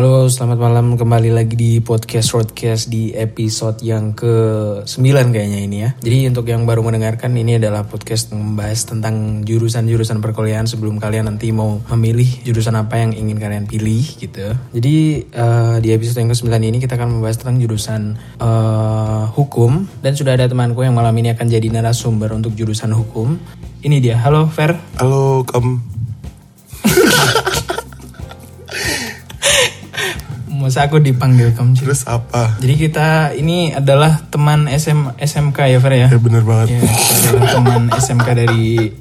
Halo, selamat malam kembali lagi di podcast Roadcast di episode yang ke-9 kayaknya ini ya. Jadi untuk yang baru mendengarkan ini adalah podcast membahas tentang jurusan-jurusan perkuliahan sebelum kalian nanti mau memilih jurusan apa yang ingin kalian pilih gitu. Jadi uh, di episode yang ke-9 ini kita akan membahas tentang jurusan uh, hukum dan sudah ada temanku yang malam ini akan jadi narasumber untuk jurusan hukum. Ini dia. Halo, Fer. Halo, Kam. Masa aku dipanggil kamu? Terus apa? Jadi kita ini adalah teman SM, SMK ya Fer ya? Ya bener banget. Ya, adalah teman SMK dari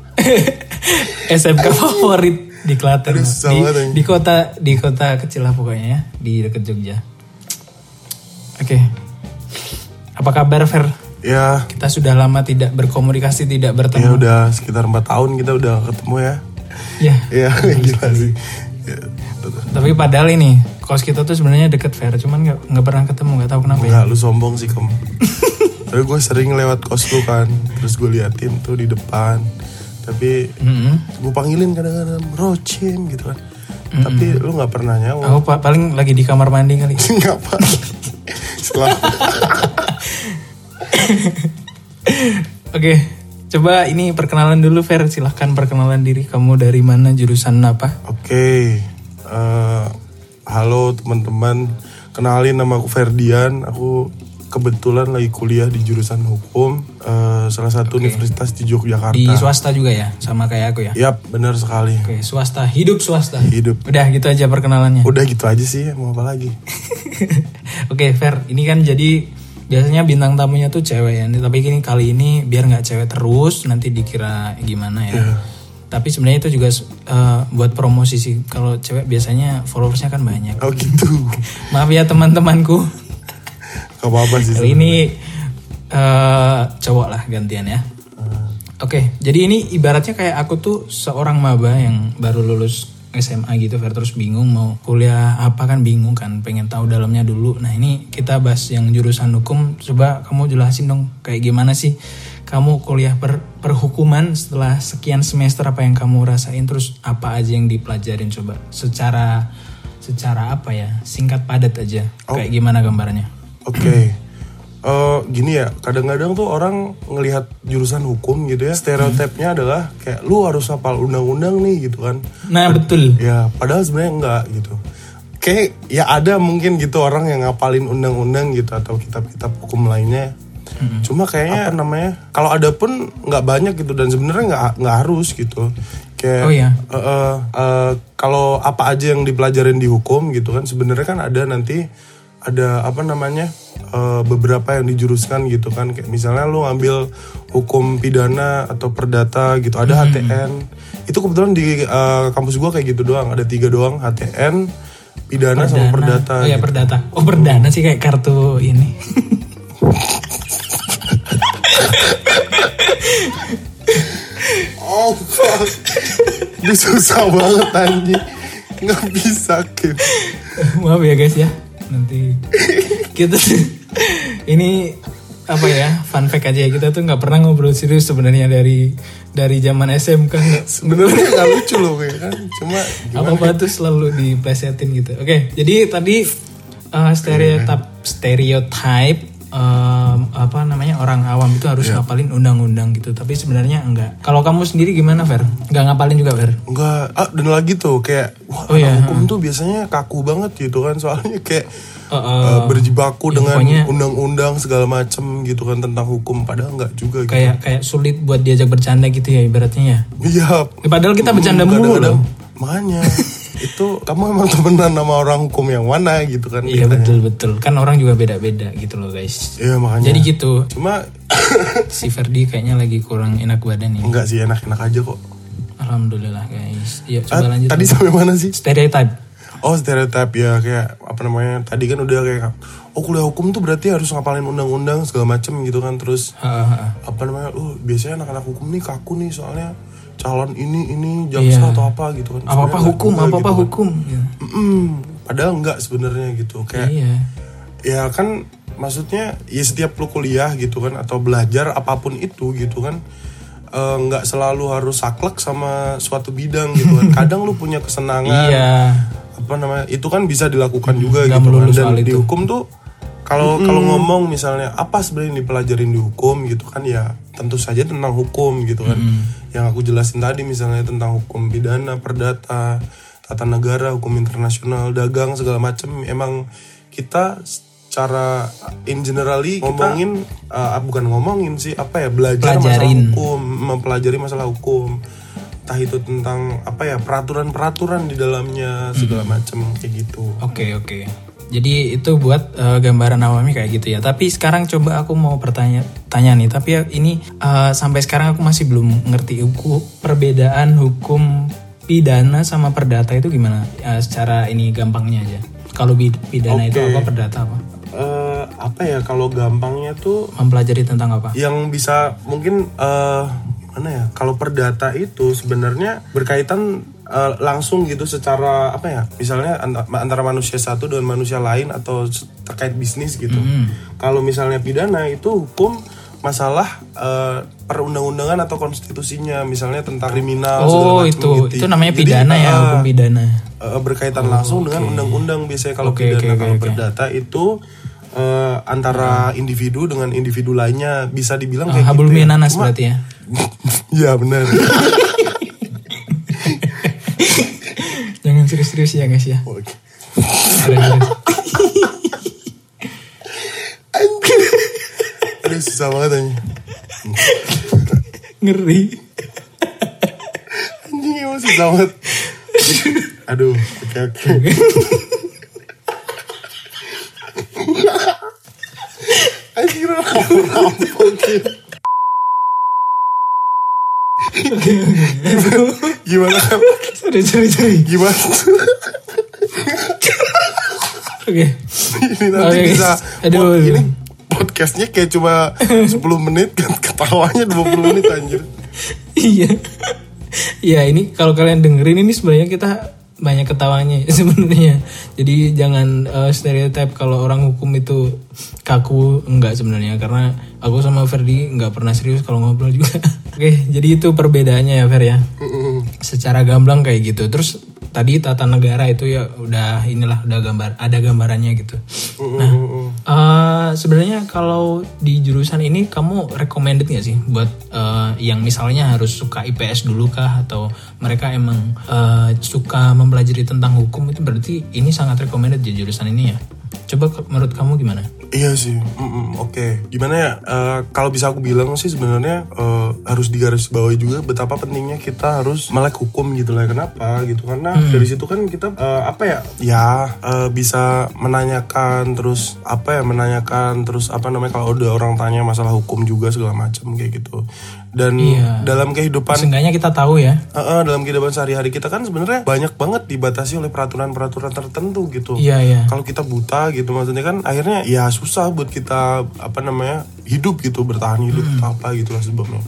SMK favorit di Klaten. Aduh, Di, di kota di kota kecil lah pokoknya ya, di dekat Jogja. Oke. Apa kabar Fer? Ya, Kita sudah lama tidak berkomunikasi, tidak ya bertemu. udah sekitar 4 tahun kita udah ketemu ya. Ya. Ya, gila sih. Ya. Tapi padahal ini kos kita tuh sebenarnya deket Fer, cuman nggak nggak pernah ketemu, nggak tahu kenapa ya. Enggak, lu sombong sih kamu. Tapi gue sering lewat kos lu kan. Terus gue liatin tuh di depan. Tapi Mm-mm. gue panggilin kadang-kadang Rocin gitu kan. Tapi lu nggak pernah nyawa. Aku pa- paling lagi di kamar mandi kali. Nggak apa. Setelah Oke, coba ini perkenalan dulu Fer. Silahkan perkenalan diri kamu dari mana, jurusan apa? Oke, eh, halo teman-teman. Kenalin nama aku Ferdian. Aku kebetulan lagi kuliah di jurusan hukum eh, salah satu universitas di Yogyakarta. Di swasta juga ya, sama kayak aku ya. Yap, benar sekali. Oke, swasta, hidup swasta. Hidup. Udah gitu aja perkenalannya. Udah gitu aja sih, mau apa lagi? Oke, Fer. Ini kan jadi biasanya bintang tamunya tuh cewek ya. Tapi ini kali ini biar nggak cewek terus, nanti dikira gimana ya. Tapi sebenarnya itu juga eh, buat promosi sih. Kalau cewek biasanya followersnya kan banyak. Oh gitu. Maaf ya teman-temanku. Gak apa-apa sih. Kali ini eh cowok lah gantian ya. Oke, jadi ini ibaratnya kayak aku tuh seorang maba yang baru lulus SMA gitu, Fer, terus bingung mau kuliah apa kan bingung kan, pengen tahu dalamnya dulu. Nah ini kita bahas yang jurusan hukum, coba kamu jelasin dong kayak gimana sih kamu kuliah per perhukuman setelah sekian semester apa yang kamu rasain, terus apa aja yang dipelajarin coba secara secara apa ya singkat padat aja, kayak gimana gambarannya? Oke. Eh, gini ya, kadang-kadang tuh orang ngelihat jurusan hukum gitu ya, stereotipnya adalah kayak lu harus hafal undang-undang nih gitu kan. Nah betul. Ya, padahal sebenarnya enggak gitu. Kayak ya ada mungkin gitu orang yang ngapalin undang-undang gitu atau kitab-kitab hukum lainnya. Cuma kayaknya apa namanya? Kalau ada pun nggak banyak gitu dan sebenarnya nggak nggak harus gitu. Kayak Oh iya. eh, eh, eh, kalau apa aja yang dipelajarin di hukum gitu kan sebenarnya kan ada nanti ada apa namanya eh, beberapa yang dijuruskan gitu kan kayak misalnya lu ngambil hukum pidana atau perdata gitu ada HTN itu kebetulan di eh, kampus gua kayak gitu doang ada tiga doang HTN pidana, sama perdata Oh ya gitu. perdata. Oh perdana sih kayak kartu ini. oh fuck ini susah banget anjing nggak bisa Kim Maaf ya guys ya. Nanti. Kita ini apa ya fun fact aja ya kita tuh nggak pernah ngobrol serius sebenarnya dari dari zaman SMK sebenarnya nggak lucu loh kan. Cuma apa apa tuh selalu diplesetin gitu. Oke jadi tadi uh, stereotip stereotype um, apa namanya orang awam itu harus ngapalin undang-undang gitu. Tapi sebenarnya enggak. Kalau kamu sendiri gimana Fer? Nggak ngapalin juga Fer? Enggak, ah, dan lagi tuh kayak wah Oh, iya, hukum tuh biasanya kaku banget gitu kan. Soalnya kayak Uh, uh, eh, berjibaku dengan pokoknya- undang-undang segala macem gitu kan tentang hukum. Padahal enggak juga gitu. kayak kayak sulit buat diajak bercanda gitu ya ibaratnya ya? Iya. Ya, padahal kita bercanda mulu kadang-kadang. loh. Makanya itu kamu emang temenan sama orang hukum yang mana gitu kan? Iya betul betul kan orang juga beda-beda gitu loh guys. Iya makanya. Jadi gitu Cuma si Ferdi kayaknya lagi kurang enak badan nih. enggak sih enak-enak aja kok. Alhamdulillah guys. Iya Ah, coba lanjut. tadi sampai mana sih? Stereotype. Oh stereotip ya kayak apa namanya? Tadi kan udah kayak oh kuliah hukum tuh berarti harus ngapalin undang-undang segala macem gitu kan terus ha, ha. apa namanya oh biasanya anak-anak hukum nih kaku nih soalnya calon ini ini jaksa Iya. atau apa gitu kan Apa apa hukum, apa apa gitu kan. hukum. Gitu. Mm-mm. padahal enggak sebenarnya gitu kayak Iya. ya kan maksudnya ya setiap lu kuliah gitu kan atau belajar apa pun itu gitu kan eh, nggak selalu harus saklek sama suatu bidang gitu kan kadang lu punya kesenangan Iya. apa namanya itu kan bisa dilakukan juga nggak gitu kan dan di hukum tuh kalau kalau ngomong misalnya apa sebenarnya yang dipelajarin di hukum gitu kan ya tentu saja tentang hukum gitu kan. Yang aku jelasin tadi misalnya tentang hukum pidana perdata tata negara hukum internasional dagang segala macam emang kita secara in generally ngomongin? uh, bukan ngomongin sih apa ya belajar masalah Pelajarin. hukum mempelajari masalah hukum. Entah itu tentang apa ya peraturan-peraturan di dalamnya segala macam kayak gitu. Oke oke. Jadi itu buat eh, gambaran awamnya kayak gitu ya. Tapi sekarang coba aku mau bertanya tanya nih. Tapi ya ini eh, sampai sekarang aku masih belum ngerti hukum perbedaan hukum pidana sama perdata itu gimana? Eh, secara ini gampangnya aja. Kalau pidana itu Oke. apa perdata apa? Eh, apa ya kalau gampangnya tuh Mempelajari tentang apa? yang bisa mungkin eh mana ya kalau perdata itu sebenarnya berkaitan eh, langsung gitu secara apa ya misalnya anta- antara manusia satu dengan manusia lain atau terkait bisnis gitu kalau misalnya pidana itu hukum masalah eh, perundang-undangan atau konstitusinya misalnya tentang kriminal Oh itu gitu. itu namanya Jadi, pidana ya eh, hukum pidana. eh, berkaitan langsung dengan undang-undang biasanya kalau Oke, pidana oke, kalau oke. perdata itu eh, antara individu dengan individu lainnya bisa dibilang Oh, kayak habul gitu ya. berarti ya. Iya benar. Jangan serius-serius ya guys ya. Oke. Serius-serius. Aduh susah banget anjing. Ngeri. Anjing emang susah banget. Aduh, oke oke. Anjing rampung Gimana kan? Sorry sorry sorry. Gimana? Oke. ini nanti Oke, bisa aduh. oh, ini podcastnya kayak cuma 10 menit kan ketawanya 20 menit anjir Iya. Iya ini kalau kalian dengerin ini sebenarnya kita banyak ketawanya sebenarnya. Jadi jangan eh, stereotip kalau orang hukum itu kaku enggak sebenarnya karena aku sama Ferdi nggak pernah serius kalau ngobrol juga. Oke, jadi itu perbedaannya ya Fer ya. Secara gamblang kayak gitu. Terus tadi tata negara itu ya udah inilah udah gambar ada gambarannya gitu. Nah, eh, sebenarnya kalau di jurusan ini kamu recommended nggak sih buat eh, yang misalnya harus suka IPS dulu kah atau mereka emang eh, suka mempelajari tentang hukum itu berarti ini sangat recommended di jurusan ini ya? Coba menurut kamu gimana? Iya sih, Mm-mm, oke. Gimana ya? eh, kalau bisa aku bilang sih sebenarnya eh, harus digarisbawahi juga betapa pentingnya kita harus melek hukum gitu lah. Kenapa gitu? Karena dari situ kan kita eh, apa ya? Ya eh, bisa menanyakan terus apa ya? Menanyakan terus apa namanya kalau udah orang tanya masalah hukum juga segala macam kayak gitu. Dan Iya. dalam kehidupan Seenggaknya kita tahu ya. Heeh, dalam kehidupan sehari-hari kita kan sebenarnya banyak banget dibatasi oleh peraturan-peraturan tertentu gitu. Iya iya. Kalau kita buta gitu maksudnya kan akhirnya ya susah buat kita apa namanya hidup gitu bertahan hidup Hmm. atau apa gitu lah sebabnya.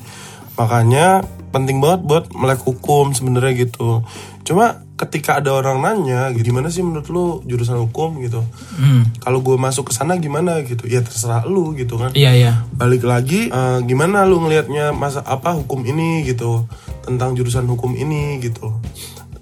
Makanya penting banget buat melek hukum sebenarnya gitu. Cuma ketika ada orang nanya, gitu, gimana sih menurut lu jurusan hukum gitu? Hmm. Kalau gue masuk ke sana gimana gitu? Ya terserah lu gitu kan Iya iya. balik lagi eh, gimana lu ngelihatnya masa apa hukum ini gitu tentang jurusan hukum ini gitu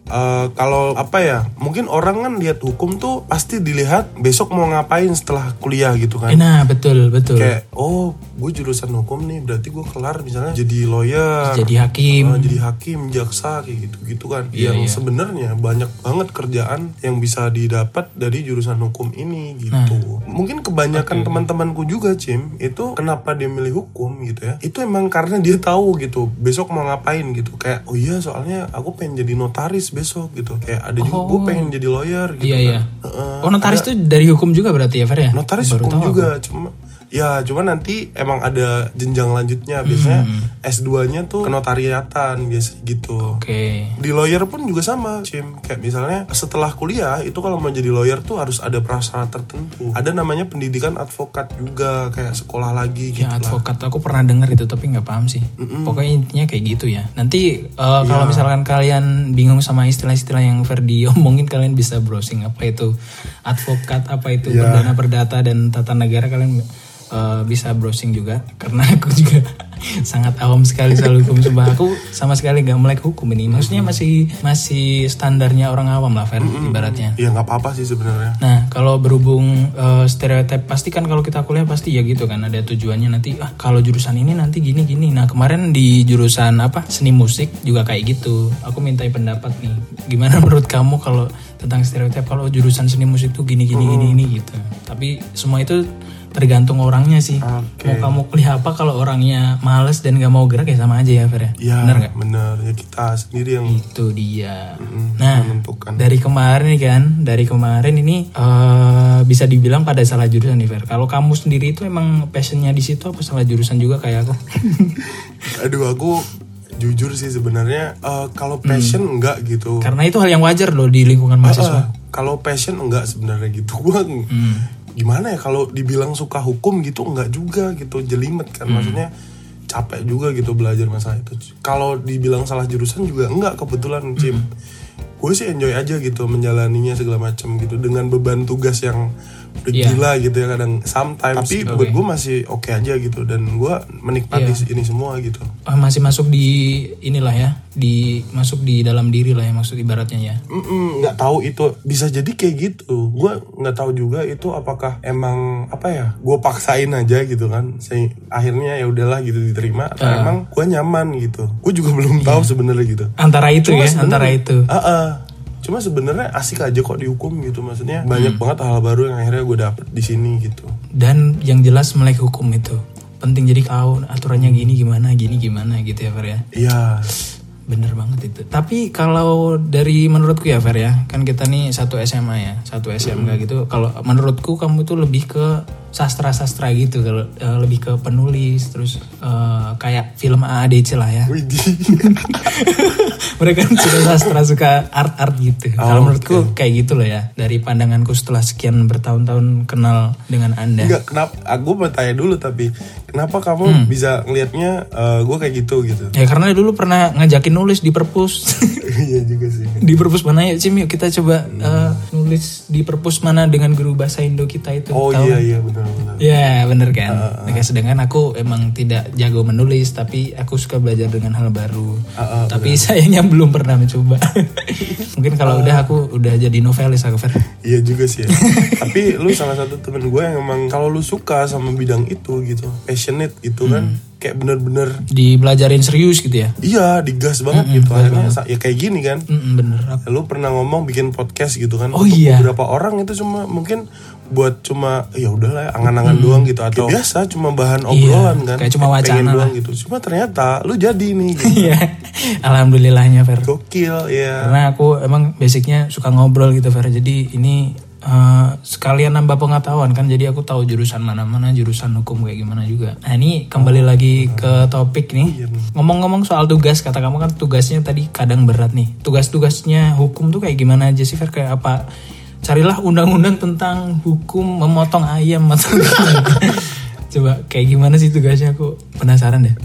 Eh, kalau apa ya mungkin orang kan lihat hukum tuh pasti dilihat besok mau ngapain setelah kuliah gitu kan Nah betul betul. kayak oh gue jurusan hukum nih berarti gue kelar misalnya jadi lawyer Jadi hakim. eh, jadi hakim jaksa kayak gitu gitu kan Iya, yang iya. sebenarnya banyak banget kerjaan yang bisa didapat dari jurusan hukum ini gitu Nah. mungkin kebanyakan teman-temanku juga Cim itu kenapa dia milih hukum gitu ya itu emang karena dia tahu gitu besok mau ngapain gitu kayak oh iya soalnya aku pengen jadi notaris besok gitu kayak ada juga gue pengen jadi lawyer gitu Iya kan. iya. Heeh. Oh notaris itu dari hukum juga berarti ya Fer ya? Notaris Baru hukum juga, cuma ya cuma nanti emang ada jenjang lanjutnya biasanya Hmm. S2-nya tuh kenotariatan biasa gitu. Oke. Di lawyer pun juga sama, Cim. Kayak misalnya setelah kuliah itu kalau mau jadi lawyer tuh harus ada prasyarat tertentu. Ada namanya pendidikan advokat juga, kayak sekolah lagi gitu Ya lah. advokat aku pernah dengar itu tapi nggak paham sih. Pokoknya intinya kayak gitu ya. Nanti eh, kalau Iya. misalkan kalian bingung sama istilah-istilah yang Ferdi omongin kalian bisa browsing apa itu advokat, apa itu Iya. perdana perdata dan tata negara kalian eh, bisa browsing juga karena aku juga sangat awam sekali soal hukum sumpah aku sama sekali nggak melek hukum ini maksudnya masih masih standarnya orang awam lah Fer ibaratnya ya nggak apa-apa sih sebenarnya Nah, kalau berhubung eh, stereotip pasti kan kalau kita kuliah pasti ya gitu kan ada tujuannya nanti ah kalau jurusan ini nanti gini gini. Nah, kemarin di jurusan apa? seni musik juga kayak gitu. Aku mintai pendapat nih. Gimana menurut kamu kalau tentang stereotip kalau jurusan seni musik tuh gini gini gini gini gitu. Tapi semua itu tergantung orangnya sih. Oke. Mau kamu kuliah apa kalau orangnya males dan gak mau gerak ya sama aja ya Fer ya. ya Bener gak? bener ya kita sendiri yang Itu dia. mm, Nah, menentukan dari kemarin kan, dari kemarin ini eh bisa dibilang pada salah jurusan nih Fer. Kalau kamu sendiri itu emang passionnya di situ apa salah jurusan juga kayak aku? aduh aku jujur sih sebenarnya eh, kalau passion enggak gitu Karena itu hal yang wajar loh di lingkungan mahasiswa. Ah, kalau passion enggak sebenarnya gitu gua Hmm. Gimana ya kalau dibilang suka hukum gitu enggak juga gitu jelimet kan Hmm. maksudnya capek juga gitu belajar masalah itu kalau dibilang salah jurusan juga enggak kebetulan Cim Hmm. gue sih enjoy aja gitu menjalaninya segala macam gitu dengan beban tugas yang udah Iya. gila gitu ya kadang sometimes tapi buat gue masih oke aja gitu dan gue menikmati Iya. ini semua gitu Ah, masih masuk di inilah ya, di masuk di dalam diri lah ya maksud ibaratnya ya. Nggak tahu itu bisa jadi kayak gitu gue nggak tahu juga itu apakah emang apa ya gue paksain aja gitu kan saya akhirnya ya udahlah gitu diterima atau Ah. emang gue nyaman gitu gue juga belum tahu sebenarnya gitu Antara itu Cuma ya, antara itu. Ah, ah. Cuma sebenarnya asik aja kok dihukum gitu maksudnya banyak banget hal baru yang akhirnya gue dapet di sini gitu Dan yang jelas melek hukum itu penting jadi tahu aturannya gini gimana, gini gimana gitu ya Fer ya. iya Bener banget itu. Tapi kalau dari menurutku ya Fer ya, kan kita nih satu SMA ya, satu SMK gitu. Kalau menurutku kamu tuh lebih ke sastra-sastra gitu, kalau eh, lebih ke penulis, terus eh, kayak film AADC lah ya. Mereka kan suka sastra, suka art-art gitu. Oh, kalau menurutku kayak gitu loh ya. Dari pandanganku setelah sekian bertahun-tahun kenal dengan Anda. Enggak, kenapa? Aku mau tanya dulu tapi kenapa kamu Hmm. bisa ngelihatnya gue kayak gitu gitu? Ya karena dulu pernah ngajakin nulis di perpus. Iya juga sih. di perpus mana ya Cim yuk kita coba eh, nulis di perpus mana dengan guru bahasa Indo kita itu Oh Tahu iya iya benar-benar. ya bener kan? Oke, sedangkan aku emang tidak jago menulis tapi aku suka belajar dengan hal baru. Ah, ah, tapi sayangnya belum pernah mencoba. Mungkin kalau udah aku udah jadi novelis aku Fer. Iya juga sih ya. Tapi lu salah satu temen gue yang emang kalau lu suka sama bidang itu gitu, passionate gitu kan, Hmm. Kayak bener-bener dibelajarin serius gitu ya iya digas banget gitu. Akhirnya sa- ya kayak gini kan. Mm-mm, bener aku Lu pernah ngomong bikin podcast gitu kan? Oh Untuk iya. Beberapa orang itu cuma mungkin buat cuma ya udahlah ya, angan-angan doang gitu atau biasa cuma bahan obrolan kan. Hmm. kayak cuma wacana doang gitu. Cuma ternyata lu jadi nih gitu. Iya alhamdulillahnya Fer Gokil ya. Karena aku emang basicnya suka ngobrol gitu Fer. Jadi ini eh, sekalian nambah pengetahuan kan. Jadi aku tahu jurusan mana-mana, jurusan hukum kayak gimana juga. Nah ini kembali lagi ke topik nih. Ngomong-ngomong soal tugas, kata kamu kan tugasnya tadi kadang berat nih. Tugas-tugasnya hukum tuh kayak gimana aja sih Fer? Kayak apa? Carilah undang-undang tentang hukum memotong ayam atau. Coba kayak gimana sih tugasnya aku penasaran deh.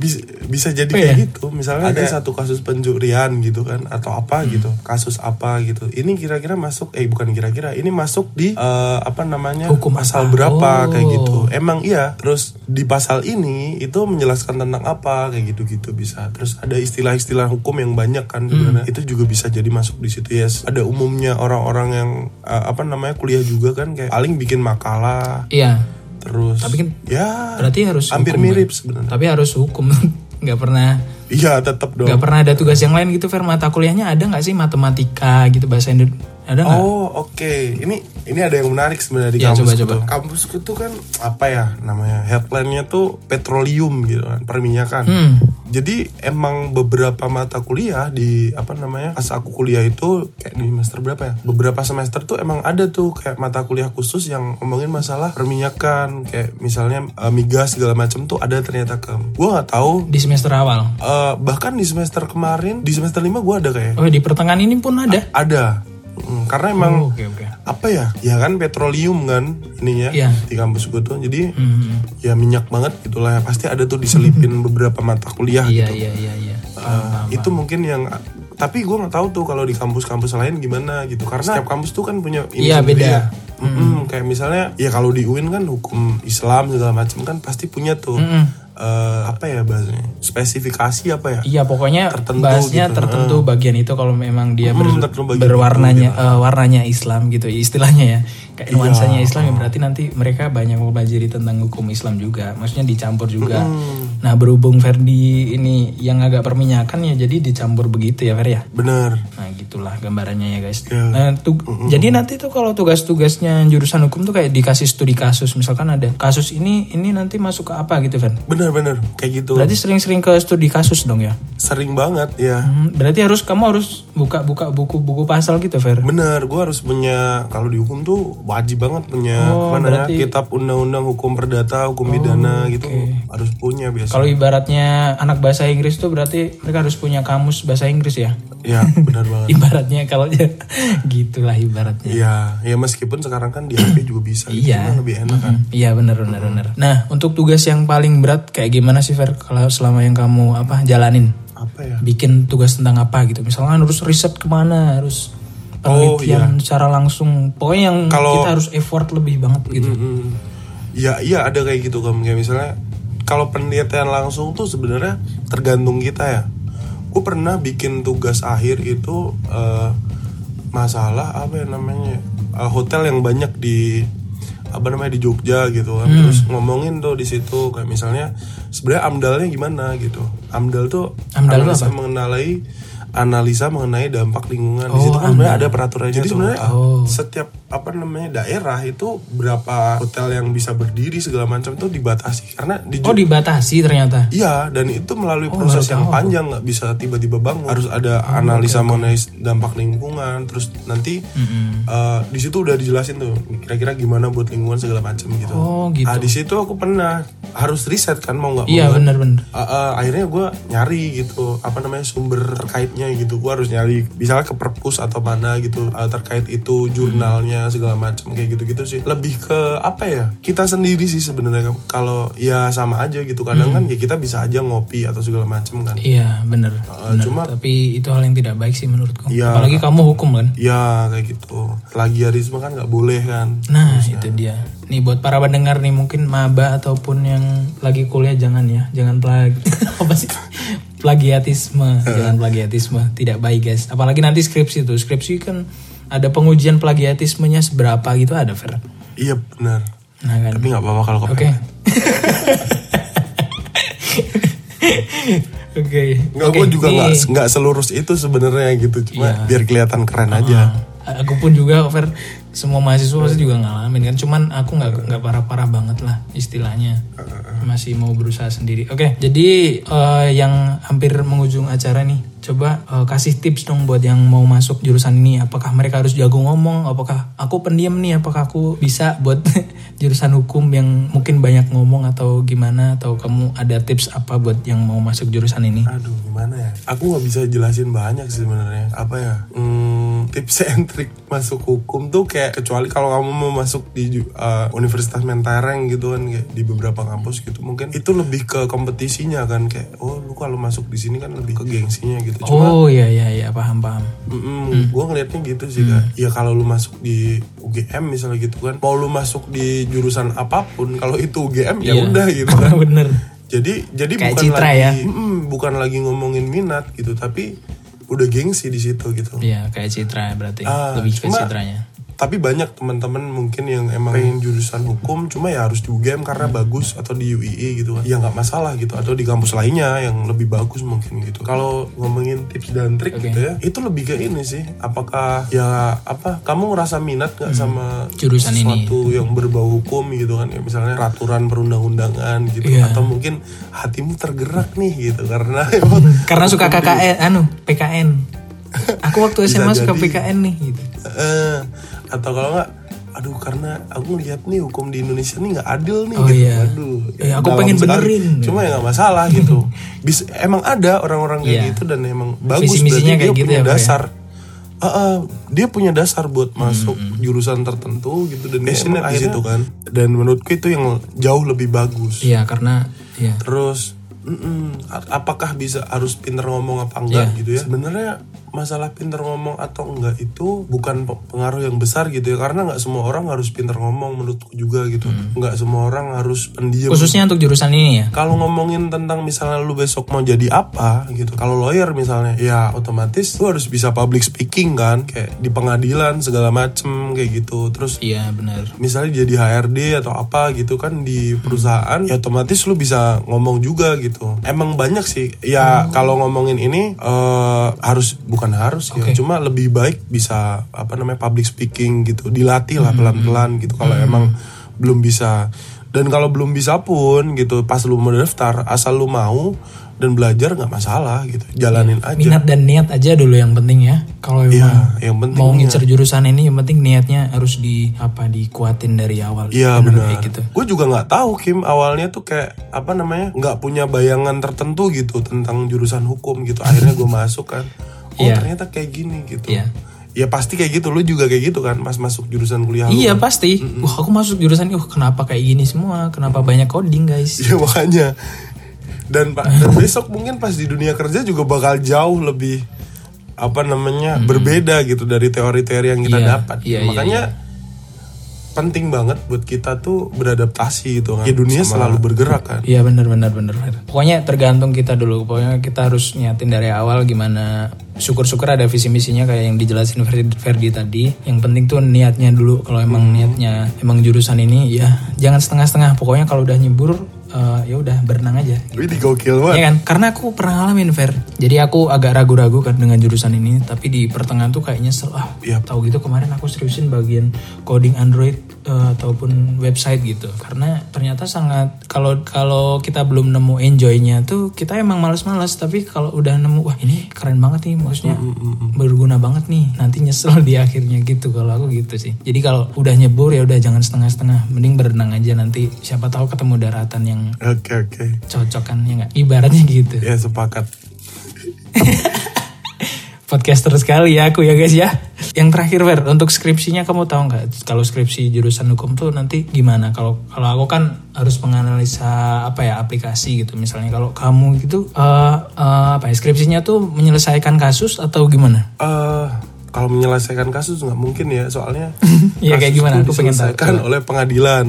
Bisa bisa jadi Oh, kayak iya? gitu misalnya ada satu kasus pencurian gitu kan atau apa Hmm. gitu kasus apa gitu ini kira-kira masuk eh bukan kira-kira ini masuk di eh, apa namanya Hukum pasal apa? berapa kayak Oh. gitu emang iya terus di pasal ini itu menjelaskan tentang apa kayak gitu-gitu bisa terus ada istilah-istilah hukum yang banyak kan Hmm. sebenarnya itu juga bisa jadi masuk di situ ya ada umumnya orang-orang yang eh, apa namanya kuliah juga kan kayak paling bikin makalah Iya. Terus Tapi kan ya Berarti harus hampir hukum, mirip kan? sebenarnya Tapi harus hukum. nggak pernah iya tetap dong nggak pernah ada tugas yang lain gitu Fer mata kuliahnya ada nggak sih matematika gitu bahasa Indonesia ada nggak Oh oke, ini ini ada yang menarik sebenarnya di Ya, kampus coba, coba. Kampusku tuh kan apa ya namanya headline-nya tuh petroleum gitu kan, perminyakan. hmm. Jadi emang beberapa mata kuliah di apa namanya pas aku kuliah itu kayak di semester berapa ya? Beberapa semester tuh emang ada tuh kayak mata kuliah khusus yang ngomongin masalah perminyakan kayak misalnya eh, migas segala macam tuh ada ternyata ke. Gue nggak tahu. di semester awal eh, bahkan di semester kemarin di semester 5 gue ada kayak oh di pertengahan ini pun ada ada. Mm, karena emang Oh, oke oke. apa ya? Ya kan petroleum kan ininya Iya. di kampus gue tuh. Jadi Hmm. ya minyak banget gitulah. Ya pasti ada tuh diselipin beberapa mata kuliah iya gitu. iya iya iya. Eh, itu mungkin yang tapi gue nggak tahu tuh kalau di kampus-kampus lain gimana gitu. Karena setiap kampus tuh kan punya ini Iya, sendiri beda. ya. Mm-mm, kayak misalnya ya kalau di UIN kan hukum Islam segala macam kan pasti punya tuh Mm-mm. eh, apa ya bahasanya? Spesifikasi apa ya? Iya pokoknya Tertentu bahasnya gitu. tertentu bagian itu kalau memang dia ber- Hmm, berwarnanya eh, warnanya Islam gitu istilahnya ya. Kayak Iya. nuansanya Islam ya berarti nanti mereka banyak mempelajari tentang hukum Islam juga. Maksudnya dicampur juga. Hmm. Nah berhubung Ferdi ini yang agak perminyakan ya jadi dicampur begitu ya Fer ya? Bener nah gitulah gambarannya ya guys. Ya. nah tug- jadi nanti tuh kalau tugas-tugasnya jurusan hukum tuh kayak dikasih studi kasus. Misalkan ada kasus ini ini nanti masuk ke apa gitu Fer? Bener-bener kayak gitu. Berarti sering-sering ke studi kasus dong ya? Sering banget ya. Hmm, berarti harus kamu harus buka-buka buku-buku pasal gitu, Fer. Bener, gue harus punya kalau di hukum tuh wajib banget punya Oh, apa namanya berarti- Oh, kitab undang-undang hukum perdata, hukum pidana gitu. harus punya biasa. Kalau ibaratnya anak bahasa Inggris tuh berarti mereka harus punya kamus bahasa Inggris ya. Ya benar banget. Ibaratnya kalau gitulah ibaratnya. Iya, ya meskipun sekarang kan di HP juga bisa, gitu, Iya. lebih enak kan. Iya benar benar benar. Nah untuk tugas yang paling berat kayak gimana sih Fer kalau selama yang kamu apa jalanin? Apa ya? Bikin tugas tentang apa gitu? Misalnya harus riset ke mana, harus penelitian secara langsung. Pokoknya yang Oh, Kalau- kita harus effort lebih banget gitu. Mm, Iya, iya ada kayak gitu kan. Kayak misalnya kalau penelitian langsung tuh sebenarnya tergantung kita ya. Gue pernah bikin tugas akhir itu eh, masalah apa ya namanya eh, hotel yang banyak di apa namanya di Jogja gitu kan. Hmm. Terus ngomongin tuh di situ kayak misalnya sebenarnya amdalnya gimana gitu. Amdal tuh Amdal analisa mengenai analisa mengenai dampak lingkungan di Oh, situ kan sebenarnya ada peraturannya jadi sebenarnya Oh. setiap apa namanya daerah itu berapa hotel yang bisa berdiri segala macam itu dibatasi karena di Oh dibatasi ternyata. Iya, dan itu melalui Oh, proses yang panjang nggak bisa tiba-tiba bangun. Harus ada Oh, analisa mengenai dampak lingkungan, terus nanti eh, di situ udah dijelasin tuh kira-kira gimana buat lingkungan segala macam gitu. Oh gitu. Nah di situ aku pernah harus riset kan mau nggak mau. Iya benar-benar. Eh, eh, akhirnya gue nyari gitu apa namanya sumber terkaitnya gitu gue harus nyari misalnya ke perpus atau mana gitu eh, terkait itu jurnalnya segala macam kayak gitu-gitu sih. Lebih ke apa ya? Kita sendiri sih sebenarnya. Kalau ya sama aja gitu. Kadang kan ya kita bisa aja ngopi atau segala macam kan. Iya benar. benar. cuma- Tapi itu hal yang tidak baik sih menurutku. Iya. Apalagi kamu hukum kan. ya kayak gitu. Plagiarisme kan nggak boleh kan? Nah itu dia. Nih buat para pendengar nih mungkin maba ataupun yang lagi kuliah jangan ya, jangan plag apa sih? Plagiatisme, jangan plagiatisme, tidak baik guys. Apalagi nanti skripsi tuh, skripsi kan ada pengujian plagiatismenya seberapa gitu ada Fer. iya benar Nah kan. tapi nggak apa-apa kalau Oke. Oke. Nggak, Oke, gue juga ini- nggak nggak selurus itu sebenarnya gitu cuma Iya. biar kelihatan keren aja aku pun juga Fer semua mahasiswa pasti juga ngalamin kan cuman aku nggak nggak parah-parah banget lah istilahnya masih mau berusaha sendiri oke jadi eh, yang hampir mengujung acara nih coba eh, kasih tips dong buat yang mau masuk jurusan ini apakah mereka harus jago ngomong apakah aku pendiam nih apakah aku bisa buat jurusan hukum yang mungkin banyak ngomong atau gimana atau kamu ada tips apa buat yang mau masuk jurusan ini Aduh gimana ya? Aku nggak bisa jelasin banyak sih sebenarnya. Apa ya? Hmm, tips and trick masuk hukum tuh kayak kecuali kalau kamu mau masuk di uh, Universitas Mentereng gitu kan kayak di beberapa kampus gitu mungkin itu lebih ke kompetisinya kan kayak oh lu kalau masuk di sini kan lebih ke gengsinya gitu. Cuma oh iya iya iya paham paham gue ngelihatnya gitu sih kak. Ya kalau lu masuk di UGM misalnya gitu kan, mau lu masuk di jurusan apa pun, kalau itu UGM ya Iya. udah gitu kan. bener Jadi jadi Kayak bukan Citra lagi ya. mm, bukan lagi ngomongin minat gitu, tapi udah gengsi di situ gitu. Iya kayak Citra berarti Ah, lebih ke Citranya. Tapi banyak teman-teman mungkin yang emang pengen jurusan hukum, cuma ya harus di UGM karena bagus atau di UII gitu kan. Ya nggak masalah gitu atau di kampus lainnya yang lebih bagus mungkin gitu. Kalau ngomongin tips dan trik gitu ya, itu lebih ke ini sih. Apakah ya apa kamu ngerasa minat nggak sama Hmm. Jurusan ini. sesuatu yang berbau hukum gitu kan ya misalnya peraturan perundang-undangan gitu Iya. atau mungkin hatimu tergerak nih gitu karena emang Karena suka KKN, anu PKN. Aku waktu SMA suka. PKN nih gitu. eh, atau kalau nggak aduh karena aku lihat nih hukum di Indonesia nih nggak adil nih Oh gitu iya. aduh Eh, aku dalam pengen sekali. benerin. cuma ya nggak masalah gitu bisa emang ada orang-orang kayak Iya. gitu dan emang bagus Visi-misinya berarti kayak dia gitu punya ya, ya? dasar Ah, ah, dia punya dasar buat masuk jurusan tertentu gitu dan dia emang di situ kan dan menurutku itu yang jauh lebih bagus Iya karena iya. Terus mm-mm, a- apakah bisa harus pinter ngomong apa enggak Iya. gitu ya? Sebenarnya masalah pinter ngomong atau enggak itu bukan pe- pengaruh yang besar gitu ya. Karena nggak semua orang harus pinter ngomong menurutku juga gitu. Nggak semua orang harus pendiam. Khususnya untuk jurusan ini ya. kalau ngomongin tentang misalnya lu besok mau jadi apa gitu. Kalau lawyer misalnya ya otomatis lu harus bisa public speaking kan. Kayak di pengadilan segala macem kayak gitu. Terus Iya benar. misalnya jadi HRD atau apa gitu kan di perusahaan ya otomatis lu bisa ngomong juga gitu. Emang banyak sih. Ya kalau ngomongin ini eh, harus bukan harus ya cuma lebih baik bisa apa namanya public speaking gitu dilatih lah pelan-pelan gitu kalau emang belum bisa dan kalau belum bisa pun gitu pas lu mau daftar asal lu mau dan belajar nggak masalah gitu jalanin aja Minat dan niat aja dulu yang penting ya. Kalau Iya, yang penting mau ngincer jurusan ini yang penting niatnya harus di apa dikuatin dari awal. Iya benar. kayak gitu. Gue juga nggak tahu Kim awalnya tuh kayak apa namanya nggak punya bayangan tertentu gitu tentang jurusan hukum gitu. Akhirnya gue masuk kan. Oh Iya. ternyata kayak gini gitu. Iya. Ya pasti kayak gitu. Lu juga kayak gitu kan pas masuk jurusan kuliah. Iya kan? pasti. Wah aku masuk jurusan ini, uh, kenapa kayak gini semua? Kenapa banyak coding guys? Iya makanya. Dan dan besok mungkin pas di dunia kerja juga bakal jauh lebih apa namanya berbeda gitu dari teori-teori yang kita Iya, dapat. iya, iya, makanya penting banget buat kita tuh beradaptasi gitu kan. Ya dunia selalu bergerak kan. Iya benar benar benar. benar. Pokoknya tergantung kita dulu. Pokoknya kita harus nyatin dari awal gimana. Syukur-syukur ada visi misinya kayak yang dijelasin Ferdi, Ferdi tadi. Yang penting tuh niatnya dulu. Kalau emang niatnya emang jurusan ini ya jangan setengah-setengah. Pokoknya kalau udah nyebur eh, ya udah berenang aja. Wih gokil banget. Iya kan? Karena aku pernah ngalamin Fer. Jadi aku agak ragu-ragu kan dengan jurusan ini, tapi di pertengahan tuh kayak nyesel ah. Iya. Tahu gitu kemarin aku seriusin bagian coding Android eh, ataupun website gitu. Karena ternyata sangat kalau kalau kita belum nemu enjoy-nya tuh kita emang males-males, tapi kalau udah nemu wah ini keren banget nih maksudnya berguna banget nih. Nanti nyesel di akhirnya gitu kalau aku gitu sih. Jadi kalau udah nyebur ya udah jangan setengah-setengah, mending berenang aja nanti siapa tahu ketemu daratan yang Oke oke. cocok kan ya nggak? Ibaratnya gitu. Ya sepakat. podcaster sekali ya aku ya guys ya. Yang terakhir Ver untuk skripsinya kamu tahu nggak? Kalau skripsi jurusan hukum tuh nanti gimana? Kalau kalau aku kan harus menganalisa apa ya aplikasi gitu. Misalnya kalau kamu gitu eh eh, apa ya skripsinya tuh menyelesaikan kasus atau gimana? Eh kalau menyelesaikan kasus nggak mungkin ya soalnya Iya, kayak kasus gimana? Aku pengen tahu. diselesaikan oleh pengadilan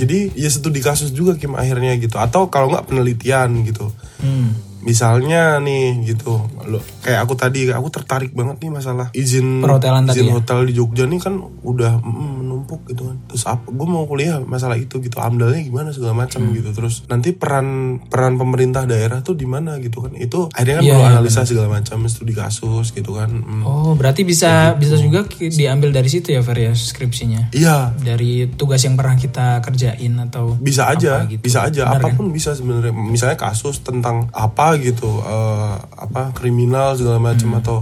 jadi ya studi kasus juga Kim akhirnya gitu atau kalau nggak penelitian gitu hmm. misalnya nih gitu lo kayak aku tadi aku tertarik banget nih masalah izin Perhotelan tadi izin ya? hotel di Jogja nih kan udah mm, menumpuk gitu kan terus apa gue mau kuliah masalah itu gitu amdalnya gimana segala macam Hmm. gitu terus nanti peran peran pemerintah daerah tuh di mana gitu kan itu akhirnya kan Iya, perlu iya, analisa segala macam studi kasus gitu kan Mm. oh berarti bisa bisa juga diambil dari situ ya Ver ya skripsinya iya dari tugas yang pernah kita kerjain atau bisa aja gitu. bisa aja Benar kan? apa pun bisa sebenarnya misalnya kasus tentang apa gitu eh, apa kriminal segala macam Hmm. atau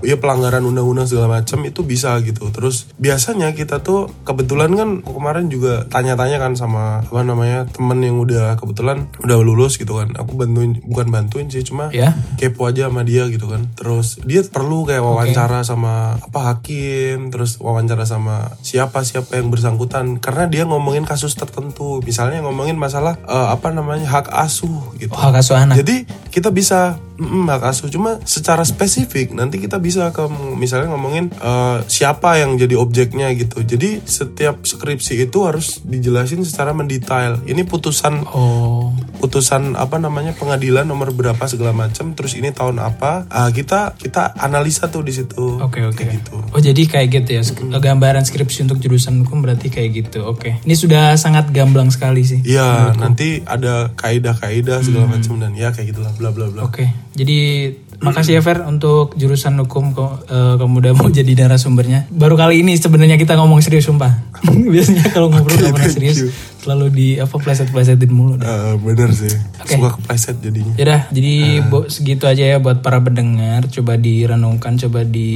ya pelanggaran undang-undang segala macam itu bisa gitu. Terus biasanya kita tuh kebetulan kan kemarin juga tanya-tanya kan sama apa namanya temen yang udah kebetulan udah lulus gitu kan. Aku bantuin bukan bantuin sih cuma ya. kepo aja sama dia gitu kan. Terus dia perlu kayak wawancara sama apa hakim terus wawancara sama siapa siapa yang bersangkutan. Karena dia ngomongin kasus tertentu. Misalnya ngomongin masalah eh, apa namanya hak asuh gitu. Oh, hak asuh anak. Jadi kita bisa mm, hak asuh. Cuma secara spesifik nanti kita bisa ke misalnya ngomongin eh, siapa yang jadi objeknya gitu jadi setiap skripsi itu harus dijelasin secara mendetail ini putusan oh putusan apa namanya pengadilan nomor berapa segala macam terus ini tahun apa ah, kita kita analisa tuh di situ Oke oke. Kayak gitu Oh jadi kayak gitu ya sk- gambaran skripsi untuk jurusan hukum berarti kayak gitu. Oke. Ini sudah sangat gamblang sekali sih. Iya, nanti ada kaidah-kaidah segala Hmm. macam dan ya kayak gitulah bla bla bla. Oke. Jadi makasih ya Fer untuk jurusan hukum kok eh, kamu udah mau jadi narasumbernya. Baru kali ini sebenarnya kita ngomong serius sumpah. Biasanya kalau ngobrol nggak pernah serius you. selalu di apa pleset-plesetin mulu. dah. Eh, bener sih, Oke. suka kepleset jadinya. Yaudah, jadi Ah. bo- segitu aja ya buat para pendengar. Coba direnungkan, coba di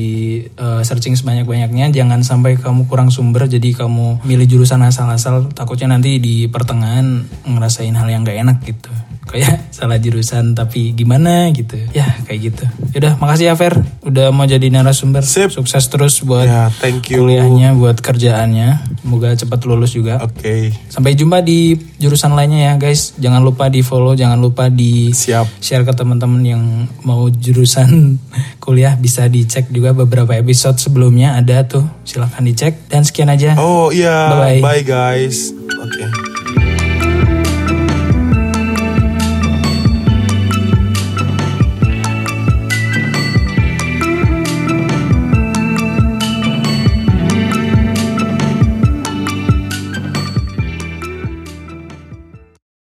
eh, searching sebanyak-banyaknya. Jangan sampai kamu kurang sumber, jadi kamu milih jurusan asal-asal. Takutnya nanti di pertengahan ngerasain hal yang gak enak gitu. Kayak salah jurusan tapi gimana gitu ya kayak gitu yaudah makasih ya Fer udah mau jadi narasumber Sip. sukses terus buat Ya, thank you. kuliahnya buat kerjaannya semoga cepat lulus juga Oke, sampai jumpa di jurusan lainnya ya guys jangan lupa di follow jangan lupa di siap. share ke teman-teman yang mau jurusan kuliah bisa dicek juga beberapa episode sebelumnya ada tuh silahkan dicek dan sekian aja Oh iya, Bye-bye. bye guys. Oke.